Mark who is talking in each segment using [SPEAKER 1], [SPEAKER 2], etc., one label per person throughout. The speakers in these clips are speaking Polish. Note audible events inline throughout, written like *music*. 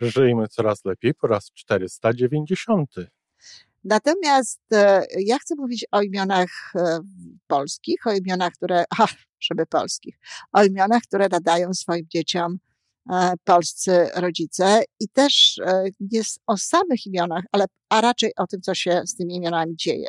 [SPEAKER 1] Żyjmy coraz lepiej po raz 490.
[SPEAKER 2] Natomiast e, ja chcę mówić o imionach e, polskich, o imionach, które, a, żeby polskich, o imionach, które nadają swoim dzieciom e, polscy rodzice i też nie o samych imionach, ale a raczej o tym, co się z tymi imionami dzieje.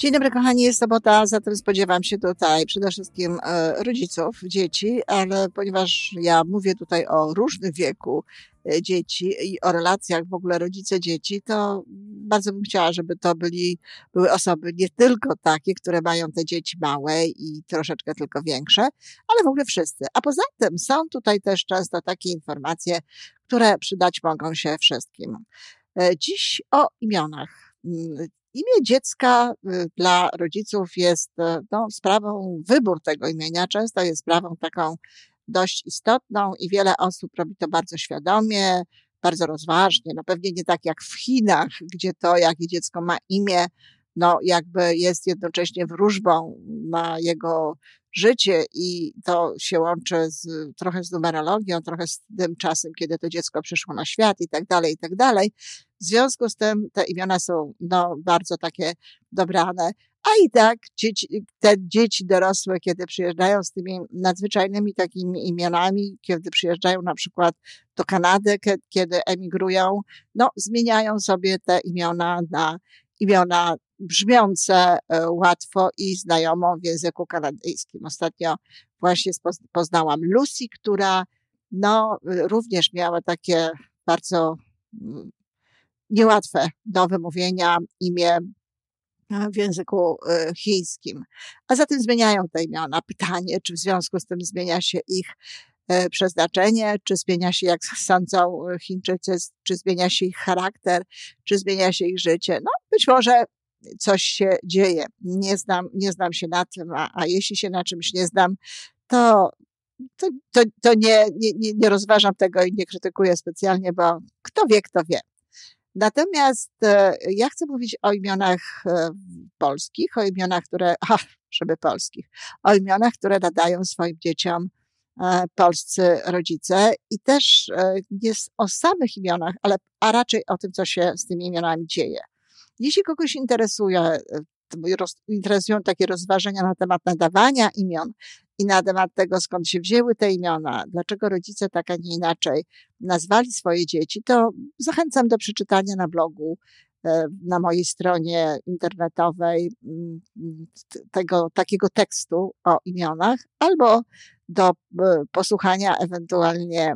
[SPEAKER 2] Dzień dobry, kochani, jest sobota, zatem spodziewam się tutaj przede wszystkim e, rodziców, dzieci, ale ponieważ ja mówię tutaj o różnym wieku e, dzieci i o relacjach w ogóle rodzice-dzieci, to bardzo bym chciała, żeby to byli, były osoby nie tylko takie, które mają te dzieci małe i troszeczkę tylko większe, ale w ogóle wszyscy. A poza tym są tutaj też często takie informacje, które przydać mogą się wszystkim. E, dziś o imionach mm, Imię dziecka y, dla rodziców jest y, no, sprawą, wybór tego imienia często jest sprawą taką dość istotną i wiele osób robi to bardzo świadomie, bardzo rozważnie. No pewnie nie tak jak w Chinach, gdzie to, jakie dziecko ma imię, no jakby jest jednocześnie wróżbą na jego życie i to się łączy z, trochę z numerologią, trochę z tym czasem, kiedy to dziecko przyszło na świat i tak dalej, i tak dalej. W związku z tym te imiona są no, bardzo takie dobrane. A i tak dzieci, te dzieci dorosłe, kiedy przyjeżdżają z tymi nadzwyczajnymi takimi imionami, kiedy przyjeżdżają na przykład do Kanady, kiedy emigrują, no zmieniają sobie te imiona na imiona brzmiące e, łatwo i znajomo w języku kanadyjskim. Ostatnio właśnie poznałam Lucy, która no, również miała takie bardzo mm, niełatwe do wymówienia imię w języku e, chińskim. A zatem zmieniają te imiona. Pytanie, czy w związku z tym zmienia się ich e, przeznaczenie, czy zmienia się, jak sądzą Chińczycy, czy zmienia się ich charakter, czy zmienia się ich życie. No, być może coś się dzieje. Nie znam, nie znam się na tym, a, a jeśli się na czymś nie znam, to, to, to, to nie, nie, nie rozważam tego i nie krytykuję specjalnie, bo kto wie, kto wie. Natomiast e, ja chcę mówić o imionach e, polskich, o imionach, które, *laughs* a, żeby polskich, o imionach, które nadają swoim dzieciom e, polscy rodzice i też nie o samych imionach, ale a raczej o tym, co się z tymi imionami dzieje. Jeśli kogoś interesuje, e, interesują takie rozważania na temat nadawania imion i na temat tego, skąd się wzięły te imiona, dlaczego rodzice tak, a nie inaczej nazwali swoje dzieci, to zachęcam do przeczytania na blogu e, na mojej stronie internetowej mm, tego takiego tekstu o imionach, albo do e, posłuchania ewentualnie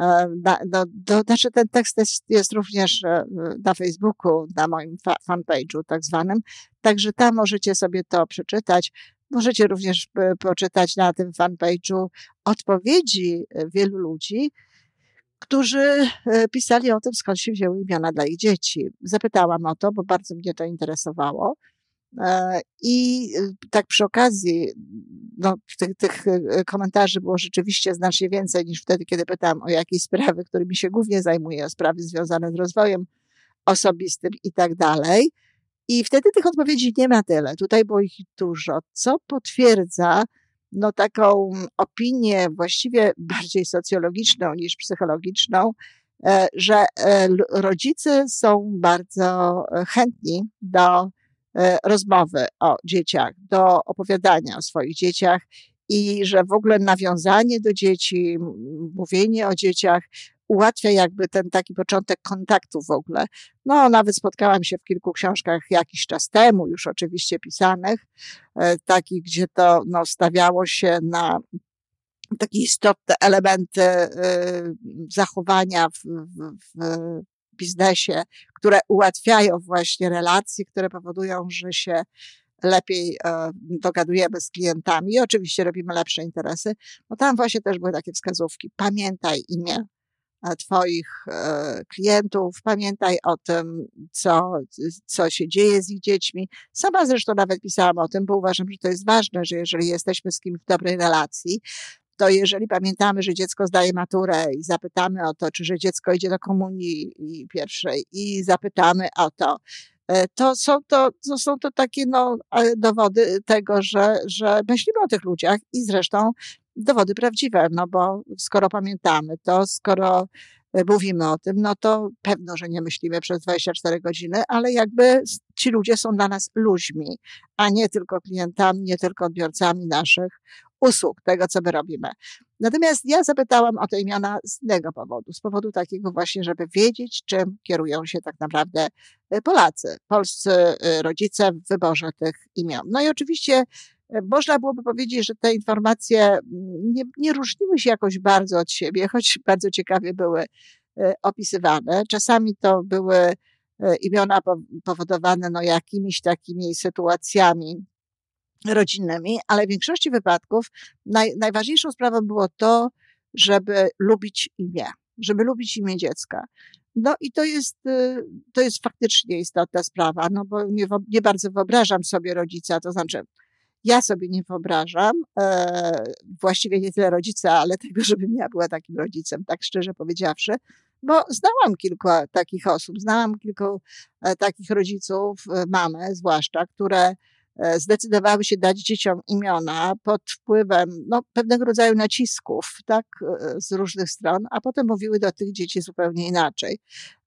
[SPEAKER 2] E, do, do, znaczy ten tekst jest, jest również e, na Facebooku, na moim fanpage'u tak zwanym, także tam możecie sobie to przeczytać. Możecie również e, poczytać na tym fanpage'u odpowiedzi wielu ludzi, którzy pisali o tym, skąd się wzięły imiona dla ich dzieci. Zapytałam o to, bo bardzo mnie to interesowało. E, I y, tak przy okazji, no, tych, tych y, komentarzy było rzeczywiście znacznie więcej niż wtedy, kiedy pytałam o jakieś sprawy, którymi się głównie zajmuję, o sprawy związane z rozwojem osobistym i tak dalej. I wtedy tych odpowiedzi nie ma tyle. Tutaj było ich dużo, co potwierdza no, taką opinię właściwie *laughs* bardziej socjologiczną niż psychologiczną, e, że e, rodzice są bardzo chętni do rozmowy o dzieciach, do opowiadania o swoich dzieciach i że w ogóle nawiązanie do dzieci, mówienie o dzieciach ułatwia jakby ten taki początek kontaktu w ogóle. No, nawet spotkałam się w kilku książkach jakiś czas temu, już oczywiście pisanych, e, takich, gdzie to no, stawiało się na takie istotne elementy e, zachowania w, w, w biznesie, które ułatwiają właśnie relacje, które powodują, że się lepiej e, dogadujemy z klientami i oczywiście robimy lepsze interesy, no tam właśnie też były takie wskazówki. Pamiętaj imię e, Twoich e, klientów, pamiętaj o tym, co, co się dzieje z ich dziećmi. Sama zresztą nawet pisałam o tym, bo uważam, że to jest ważne, że jeżeli jesteśmy z kimś w dobrej relacji, to jeżeli pamiętamy, że dziecko zdaje maturę i zapytamy o to, czy że dziecko idzie do komunii pierwszej i zapytamy o to, E, to są to, to są to takie no, dowody tego, że, że myślimy o tych ludziach i zresztą dowody prawdziwe, no bo skoro pamiętamy to, skoro e, mówimy o tym, no to pewno, że nie myślimy przez 24 godziny, ale jakby ci ludzie są dla nas ludźmi, a nie tylko klientami, nie tylko odbiorcami naszych usług, tego, co my robimy. Natomiast ja zapytałam o te imiona z innego powodu, z powodu takiego właśnie, żeby wiedzieć, czym kierują się tak naprawdę e, Polacy, polscy e, rodzice w wyborze tych imion. No i oczywiście można byłoby powiedzieć, że te informacje mm, nie, nie różniły się jakoś bardzo od siebie, choć bardzo ciekawie były opisywane. Czasami to były imiona powodowane no, jakimiś takimi sytuacjami rodzinnymi, ale w większości wypadków naj, najważniejszą sprawą było to, żeby lubić imię, żeby lubić imię dziecka. No i to jest, to jest faktycznie istotna sprawa, no bo nie, nie bardzo wyobrażam sobie rodzica, to znaczy ja sobie nie wyobrażam, e, właściwie nie tyle rodzica, ale tego, *laughs* żebym ja była takim rodzicem, tak szczerze powiedziawszy, bo znałam kilku takich osób, znałam kilku e, takich rodziców, e, mamy zwłaszcza, które zdecydowały się dać dzieciom imiona pod wpływem no, pewnego rodzaju nacisków, tak, e, z różnych stron, a potem mówiły do tych dzieci zupełnie inaczej.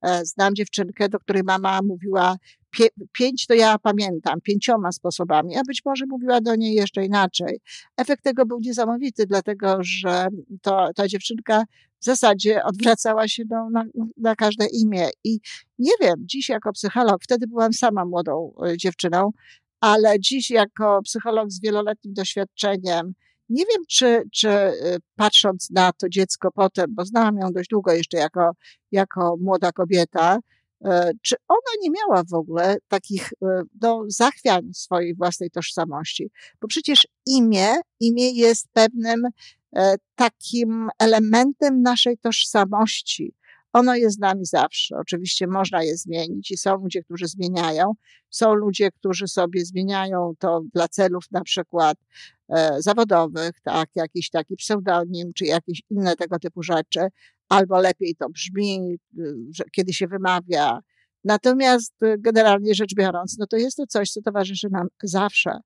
[SPEAKER 2] E, znam dziewczynkę, do której mama mówiła pie, pięć, to ja pamiętam, pięcioma sposobami, a być może mówiła do niej jeszcze inaczej. Efekt tego był niesamowity, dlatego że to, ta dziewczynka w zasadzie odwracała się do, na, na każde imię. I nie wiem, dziś jako psycholog, wtedy byłam sama młodą dziewczyną, ale dziś jako psycholog z wieloletnim doświadczeniem, nie wiem, czy, czy y, patrząc na to dziecko potem, bo znałam ją dość długo jeszcze jako, jako młoda kobieta, y, czy ona nie miała w ogóle takich no, zachwiań swojej własnej tożsamości? Bo przecież imię, imię jest pewnym takim elementem naszej tożsamości. Ono jest z nami zawsze. Oczywiście można je zmienić i są ludzie, którzy zmieniają. Są ludzie, którzy sobie zmieniają to dla celów na przykład e, zawodowych, tak, jakiś taki pseudonim, czy jakieś inne tego typu rzeczy, albo lepiej to brzmi, że, kiedy się wymawia. Natomiast generalnie rzecz biorąc, no to jest to coś, co towarzyszy nam zawsze.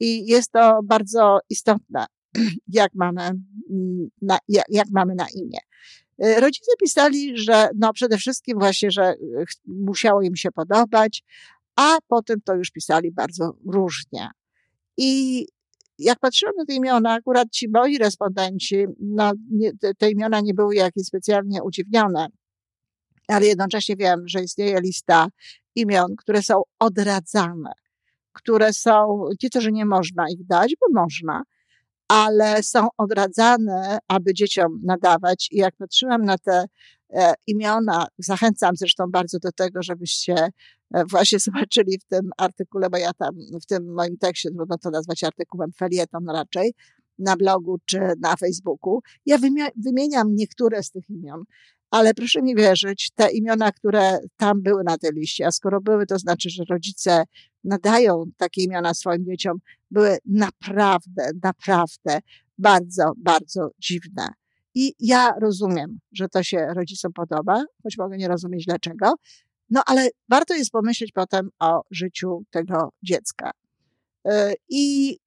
[SPEAKER 2] I jest to bardzo istotne, *clears throat* jak mamy na, jak, jak mamy na imię. E, rodzice pisali, że no przede wszystkim właśnie, że e, musiało im się podobać, a potem to już pisali bardzo różnie. I jak patrzyłam na te imiona, akurat ci moi respondenci, no, nie, te, imiona nie były jakieś specjalnie udziwnione, ale jednocześnie wiem, że istnieje lista imion, które są odradzane, które są, nie to, że nie można ich dać, bo można, ale są odradzane, aby dzieciom nadawać. I jak patrzyłam na te e, imiona, zachęcam zresztą bardzo do tego, żebyście e, właśnie *laughs* zobaczyli w tym artykule, bo ja tam w tym moim tekście, trudno to nazwać artykułem, felieton raczej, na blogu czy na Facebooku. Ja wymieniam niektóre z tych imion, ale proszę mi wierzyć, te imiona, które tam były na tej liście, a skoro były, to znaczy, że rodzice nadają takie imiona swoim dzieciom, były naprawdę, naprawdę bardzo, bardzo dziwne. I ja rozumiem, że to się rodzicom podoba, choć mogę nie rozumieć dlaczego, no ale warto jest pomyśleć potem o życiu tego dziecka. Y, I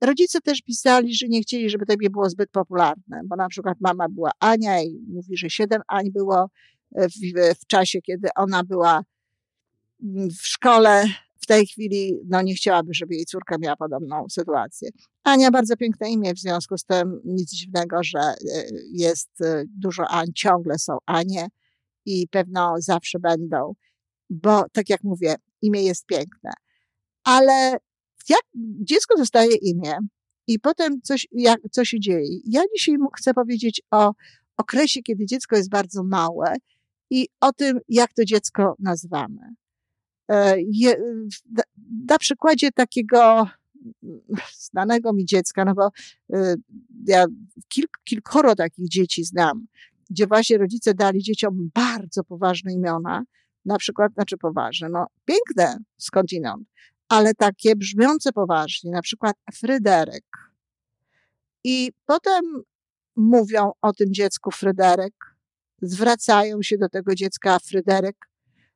[SPEAKER 2] rodzice też pisali, że nie chcieli, żeby to imię było zbyt popularne, bo na przykład mama była Ania i mówi, że siedem Ań było w, w czasie, kiedy ona była w szkole w tej chwili no, nie chciałaby, żeby jej córka miała podobną sytuację. Ania bardzo piękne imię, w związku z tym nic dziwnego, że e, jest e, dużo Ań, ciągle są Anie i pewno zawsze będą, bo tak jak mówię, imię jest piękne. Ale jak dziecko dostaje imię i potem coś, jak, co się dzieje. Ja dzisiaj chcę powiedzieć o okresie, kiedy dziecko jest bardzo małe i o tym, jak to dziecko nazywamy. Je, na przykładzie takiego znanego mi dziecka, no bo ja kilk, kilkoro takich dzieci znam, gdzie właśnie rodzice dali dzieciom bardzo poważne imiona, na przykład, znaczy poważne, no piękne skądinąd, ale takie brzmiące poważnie, na przykład Fryderyk. I potem mówią o tym dziecku Fryderyk, zwracają się do tego dziecka Fryderyk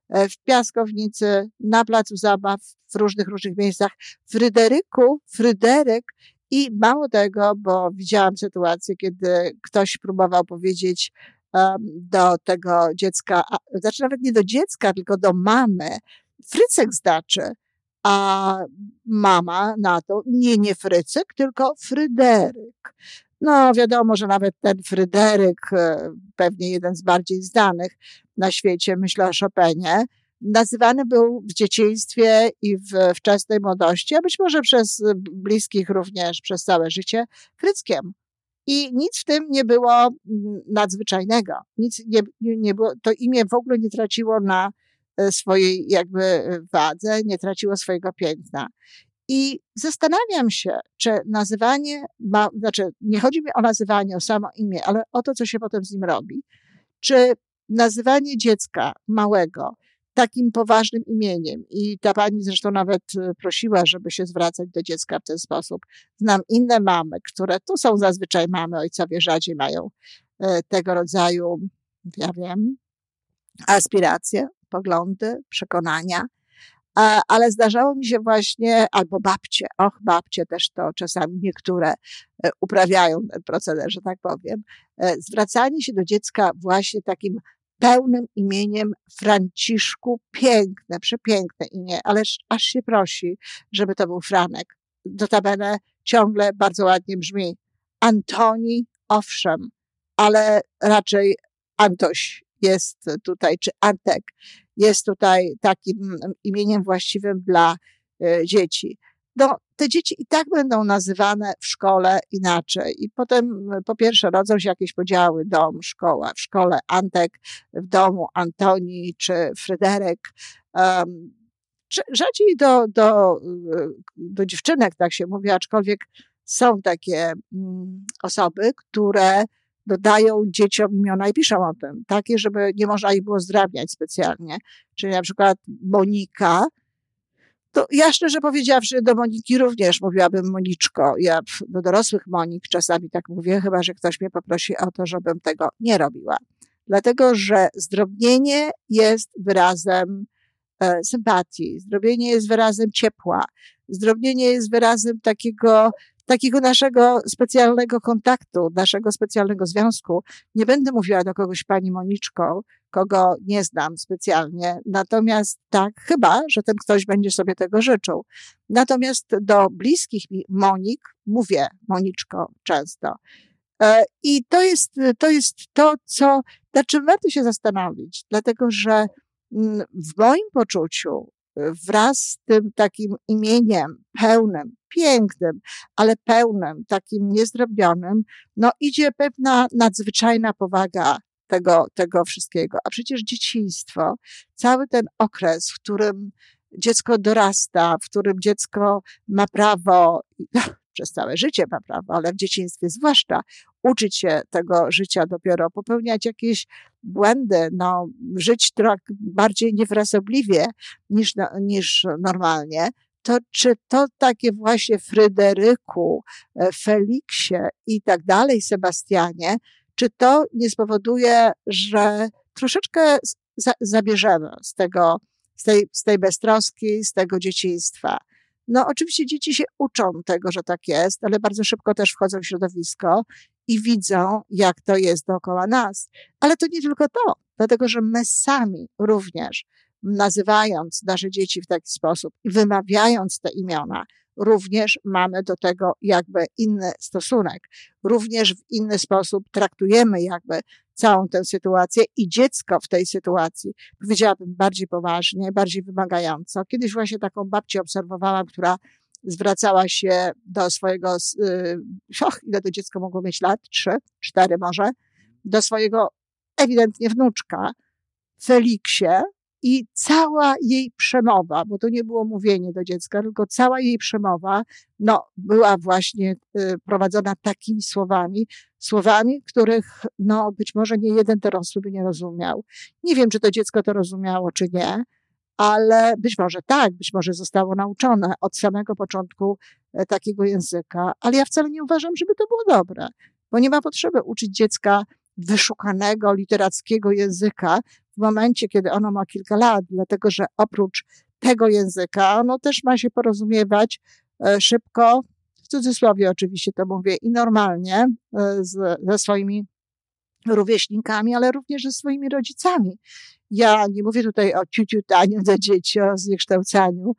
[SPEAKER 2] e, w piaskownicy, na placu zabaw, w różnych, różnych miejscach. Fryderyku, Fryderyk i mało tego, bo widziałam sytuację, kiedy ktoś próbował powiedzieć um, do tego dziecka, a, znaczy nawet nie do dziecka, tylko do mamy, Frycek znaczy, a mama na to, nie, nie Frycek, tylko Fryderyk. No, wiadomo, że nawet ten Fryderyk, e, pewnie jeden z bardziej znanych na świecie, myślę o Chopinie, nazywany był w dzieciństwie i w wczesnej młodości, a być może przez bliskich również przez całe życie, Fryckiem. I nic w tym nie było mm, nadzwyczajnego. Nic nie, nie było, to imię w ogóle nie traciło na swojej jakby e, wadze, nie traciło swojego piękna. I zastanawiam się, czy nazywanie, ma, znaczy nie chodzi mi o nazywanie, o samo imię, ale o to, co się potem z nim robi. Czy nazywanie dziecka małego takim poważnym imieniem. I ta pani zresztą nawet e, prosiła, żeby się zwracać do dziecka w ten sposób. Znam inne mamy, które tu są zazwyczaj mamy, ojcowie rzadziej mają e, tego rodzaju, ja wiem, aspiracje, poglądy, przekonania. Ale zdarzało mi się właśnie, albo babcie, och, babcie też to czasami niektóre e, uprawiają ten proceder, że tak powiem, zwracanie się do dziecka właśnie takim pełnym imieniem Franciszku. Piękne, przepiękne imię, ależ aż się prosi, żeby to był Franek. Notabene ciągle bardzo ładnie brzmi. Antoni, owszem, ale raczej Antoś jest tutaj, czy Antek jest tutaj takim imieniem właściwym dla e, dzieci no, te dzieci i tak będą nazywane w szkole inaczej. I potem po pierwsze rodzą się jakieś podziały, dom, szkoła. W szkole Antek, w domu Antoni czy Fryderyk. Um, rzadziej do, do, do dziewczynek, tak się mówi, aczkolwiek są takie um, osoby, które dodają dzieciom imiona i piszą o tym. Takie, żeby nie można ich było zdrabniać specjalnie. Czyli na przykład Monika, to ja szczerze powiedziawszy, do Moniki również mówiłabym Moniczko. Ja do dorosłych Monik czasami tak mówię, chyba że ktoś mnie poprosi o to, żebym tego nie robiła. Dlatego, że zdrobnienie jest wyrazem e, sympatii, zdrobnienie jest wyrazem ciepła, zdrobnienie jest wyrazem takiego takiego naszego specjalnego kontaktu, naszego specjalnego związku. Nie będę mówiła do kogoś pani Moniczką, kogo nie znam specjalnie. Natomiast tak, chyba, że ten ktoś będzie sobie tego życzył. Natomiast do bliskich mi Monik mówię Moniczko często. E, I to jest, to jest to, co, nad czym warto się zastanowić, dlatego że mm, w moim poczuciu wraz z tym takim imieniem pełnym, pięknym, ale pełnym, takim niezdrobnionym, no idzie pewna nadzwyczajna powaga tego, tego wszystkiego. A przecież dzieciństwo, cały ten okres, w którym dziecko dorasta, w którym dziecko ma prawo, *laughs* przez całe życie ma prawo, ale w dzieciństwie zwłaszcza, uczyć się tego życia dopiero, popełniać jakieś błędy, no, żyć trochę bardziej niewrasobliwie niż, niż normalnie, to czy to takie właśnie Fryderyku, e, Feliksie i tak dalej, Sebastianie, czy to nie spowoduje, że troszeczkę za, zabierzemy z tego, z tej, z tej beztroski, z tego dzieciństwa. No, oczywiście dzieci się uczą tego, że tak jest, ale bardzo szybko też wchodzą w środowisko i widzą, jak to jest dookoła nas. Ale to nie tylko to, dlatego że my sami również, nazywając nasze dzieci w taki sposób i wymawiając te imiona, również mamy do tego jakby inny stosunek. Również w inny sposób traktujemy jakby całą tę sytuację i dziecko w tej sytuacji, powiedziałabym bardziej poważnie, bardziej wymagająco. Kiedyś właśnie taką babcię obserwowałam, która zwracała się do swojego, yy, och, ile to dziecko mogło mieć lat? Trzy, cztery może, do swojego ewidentnie wnuczka, Feliksie, i cała jej przemowa, bo to nie było mówienie do dziecka, tylko cała jej przemowa, no, była właśnie y, prowadzona takimi słowami, słowami, których, no, być może nie jeden dorosły by nie rozumiał. Nie wiem, czy to dziecko to rozumiało, czy nie, ale być może tak, być może zostało nauczone od samego początku e, takiego języka, ale ja wcale nie uważam, żeby to było dobre, bo nie ma potrzeby uczyć dziecka wyszukanego literackiego języka w momencie, kiedy ono ma kilka lat, dlatego że oprócz tego języka ono też ma się porozumiewać e, szybko, w cudzysłowie oczywiście to mówię, i normalnie e, z, ze swoimi rówieśnikami, ale również ze swoimi rodzicami. Ja nie mówię tutaj o ciuciutaniu dla dzieci, o zniekształcaniu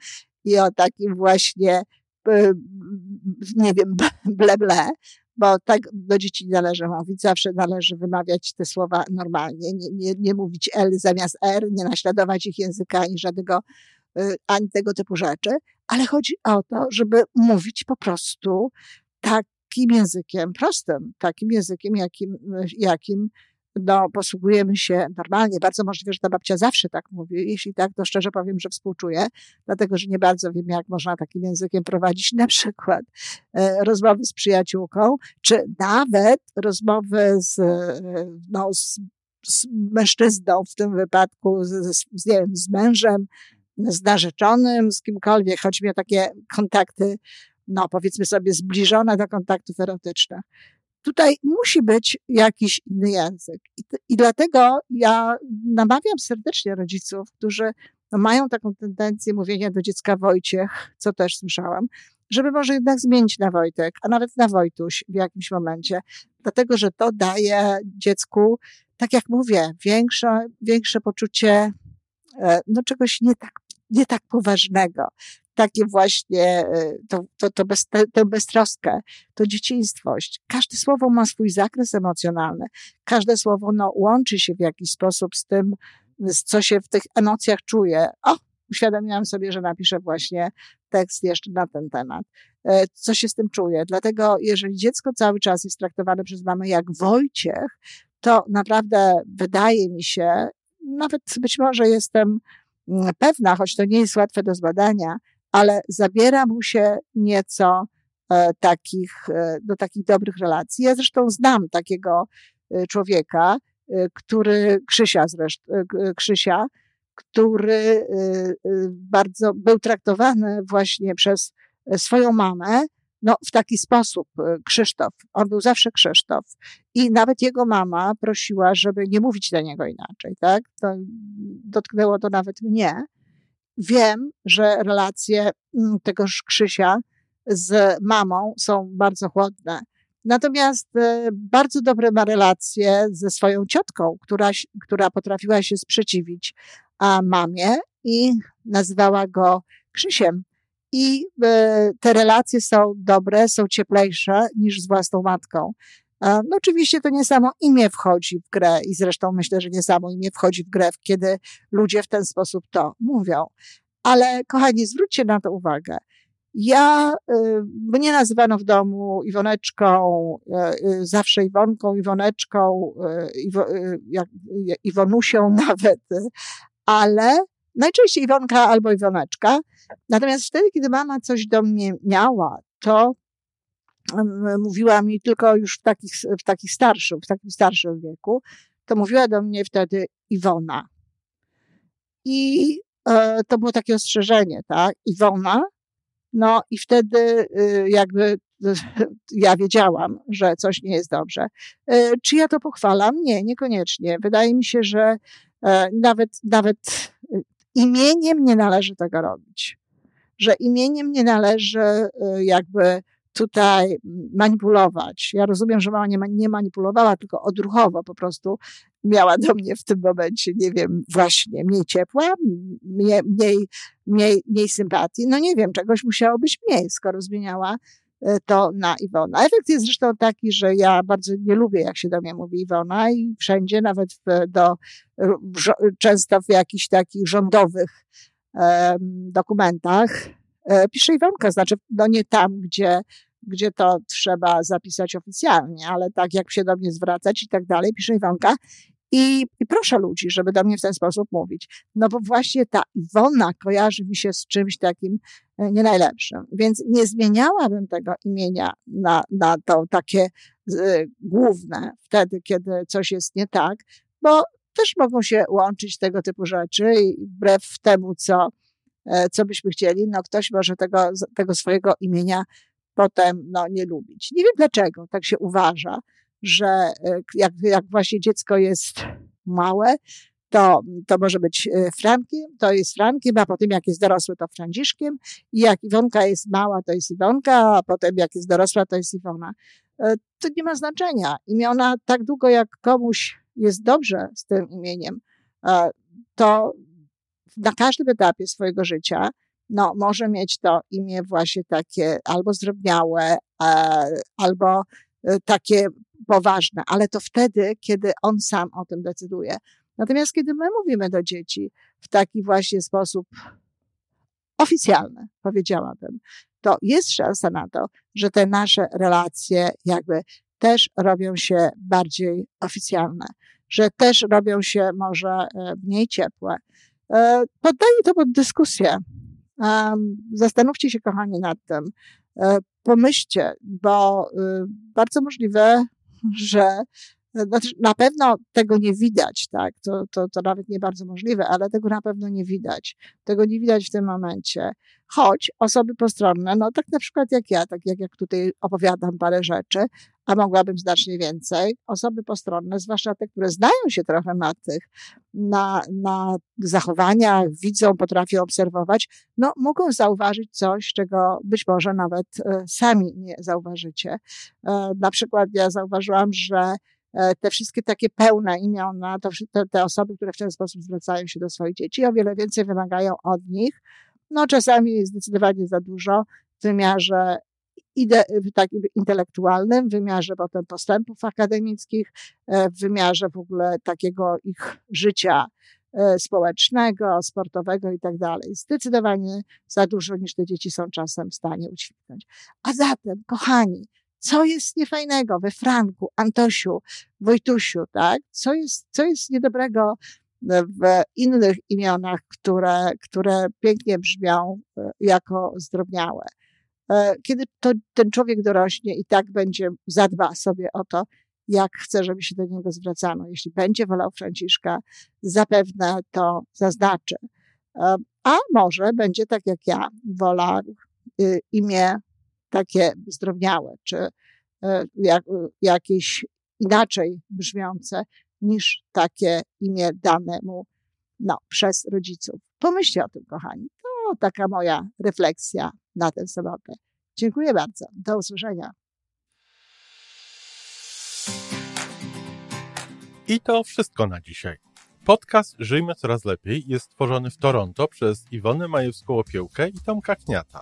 [SPEAKER 2] i o takim właśnie, e, nie wiem, ble, ble, bo tak do dzieci należy mówić. Zawsze należy wymawiać te słowa normalnie, nie, nie, nie mówić L zamiast R, nie naśladować ich języka ani żadnego, y, ani tego typu rzeczy, ale chodzi o to, żeby mówić po prostu takim językiem prostym, takim językiem, jakim, jakim no, posługujemy się normalnie. Bardzo możliwe, że ta babcia zawsze tak mówi. Jeśli tak, to szczerze powiem, że współczuję, dlatego że nie bardzo wiem, jak można takim językiem prowadzić na przykład e, rozmowy z przyjaciółką, czy nawet rozmowy z, e, no, z, z mężczyzną, w tym wypadku z, z, nie wiem, z mężem, z narzeczonym, z kimkolwiek. Chodzi mi o takie kontakty, no powiedzmy sobie, zbliżone do kontaktów erotycznych. Tutaj musi być jakiś inny język. I, i dlatego ja namawiam serdecznie rodziców, którzy no, mają taką tendencję mówienia do dziecka Wojciech, co też słyszałam, żeby może jednak zmienić na Wojtek, a nawet na Wojtuś w jakimś momencie, dlatego że to daje dziecku, tak jak mówię, większe, większe poczucie e, no, czegoś nie tak, nie tak poważnego takie właśnie, e, to, to, to bez, tę beztroskę, to dzieciństwość. Każde słowo ma swój zakres emocjonalny. Każde słowo no, łączy się w jakiś sposób z tym, co się w tych emocjach czuje. O, uświadomiłam sobie, że napiszę właśnie tekst jeszcze na ten temat. E, co się z tym czuje? Dlatego, jeżeli dziecko cały czas jest traktowane przez mamę jak Wojciech, to naprawdę wydaje mi się, nawet być może jestem mm, pewna, choć to nie jest łatwe do zbadania, ale zabiera mu się nieco e, takich, e, do takich dobrych relacji. Ja zresztą znam takiego e, człowieka, który, Krzysia zresztą, Krzysia, który bardzo był traktowany właśnie przez swoją mamę, no, w taki sposób, Krzysztof. On był zawsze Krzysztof. I nawet jego mama prosiła, żeby nie mówić do niego inaczej, tak? To dotknęło to nawet mnie wiem, że relacje mm, tegoż Krzysia z mamą są bardzo chłodne. Natomiast e, bardzo dobre ma relacje ze swoją ciotką, która, która potrafiła się sprzeciwić mamie i nazywała go Krzysiem. I e, te relacje są dobre, są cieplejsze niż z własną matką. No oczywiście to nie samo imię wchodzi w grę i zresztą myślę, że nie samo imię wchodzi w grę, kiedy ludzie w ten sposób to mówią. Ale kochani, zwróćcie na to uwagę. Ja, y, mnie nazywano w domu Iwoneczką, y, y, zawsze Iwonką, Iwoneczką, Iwo, Iwonusią *laughs* nawet, ale najczęściej Iwonka albo Iwoneczka. Natomiast wtedy, kiedy mama coś do mnie miała, to mówiła mi tylko już w takich, w takich starszym, w takim starszym wieku, to mówiła do mnie wtedy Iwona. I e, to było takie ostrzeżenie, tak? Iwona. No i wtedy y, jakby *laughs* ja wiedziałam, że coś nie jest dobrze. E, czy ja to pochwalam? Nie, niekoniecznie. Wydaje mi się, że e, nawet, nawet y, imieniem nie należy tego robić. Że imieniem nie należy y, jakby tutaj manipulować. Ja rozumiem, że mama nie, nie manipulowała, tylko odruchowo po prostu miała do mnie w tym momencie, nie wiem, właśnie mniej ciepła, mniej, mniej, mniej, mniej sympatii. No nie wiem, czegoś musiało być mniej, skoro zmieniała e, to na Iwona. Efekt jest zresztą taki, że ja bardzo nie lubię, jak się do mnie mówi Iwona i wszędzie, nawet w, do, często w jakichś takich rządowych um, dokumentach E, pisze Iwonka, znaczy no nie tam, gdzie, gdzie to trzeba zapisać oficjalnie, ale tak jak się do mnie zwracać i tak dalej, pisze Iwonka. I, I, proszę ludzi, żeby do mnie w ten sposób mówić. No bo właśnie ta Iwona kojarzy mi się z czymś takim e, nie najlepszym. Więc nie zmieniałabym tego imienia na, na to takie y, główne wtedy, kiedy coś jest nie tak, bo też mogą się łączyć tego typu rzeczy i wbrew temu, co, e, co byśmy chcieli, no ktoś może tego, tego swojego imienia potem no, nie lubić. Nie wiem dlaczego tak się uważa, że e, jak, jak właśnie dziecko jest małe, to, to może być e, Frankiem, to jest Frankiem, a potem jak jest dorosły, to Franciszkiem. I jak Iwonka jest mała, to jest Iwonka, a potem jak jest dorosła, to jest Iwona. To nie ma znaczenia. Imiona tak długo, jak komuś jest dobrze z tym imieniem, to na każdym etapie swojego życia no, może mieć to imię właśnie takie albo zdrobniałe, albo e, takie poważne, ale to wtedy, kiedy on sam o tym decyduje. Natomiast kiedy my mówimy do dzieci w taki właśnie sposób oficjalny, powiedziałabym, to jest szansa na to, że te nasze relacje jakby też robią się bardziej oficjalne, że też robią się może e, mniej ciepłe. E, poddaję to pod dyskusję. Zastanówcie się, kochani, nad tym. E, pomyślcie, bo y, bardzo możliwe, *laughs* że znaczy, na pewno tego nie widać, tak? To, to, to nawet nie bardzo możliwe, ale tego na pewno nie widać. Tego nie widać w tym momencie. Choć osoby postronne, no tak na przykład jak ja, tak jak, jak tutaj opowiadam parę rzeczy, a mogłabym znacznie więcej, osoby postronne, zwłaszcza te, które znają się trochę na tych, na, na zachowaniach, widzą, potrafią obserwować, no mogą zauważyć coś, czego być może nawet e, sami nie zauważycie. E, na przykład ja zauważyłam, że te wszystkie takie pełne imiona, to, te, te osoby, które w ten sposób zwracają się do swoich dzieci, o wiele więcej wymagają od nich. No czasami zdecydowanie za dużo w wymiarze ide, w takim intelektualnym, w wymiarze potem postępów akademickich, e, w wymiarze w ogóle takiego ich życia e, społecznego, sportowego i tak dalej. Zdecydowanie za dużo niż te dzieci są czasem w stanie udźwignąć. A zatem, kochani, co jest niefajnego we Franku, Antosiu, Wojtusiu, tak? Co jest, co jest niedobrego w innych imionach, które, które pięknie brzmią e, jako zdrobniałe. E, kiedy to, ten człowiek dorośnie i tak będzie, zadba sobie o to, jak chce, żeby się do niego zwracano. Jeśli będzie wolał Franciszka, zapewne to zaznaczy. E, a może będzie tak jak ja, wolał y, imię takie zdrobniałe, czy e, jak, jakieś inaczej brzmiące niż takie imię dane mu no, przez rodziców. Pomyślcie o tym, kochani. To taka moja refleksja na tę sobotę. Dziękuję bardzo. Do usłyszenia.
[SPEAKER 1] I to wszystko na dzisiaj. Podcast Żyjmy Coraz Lepiej jest stworzony w Toronto przez Iwonę Majewską-Opiełkę i Tomka Kniata.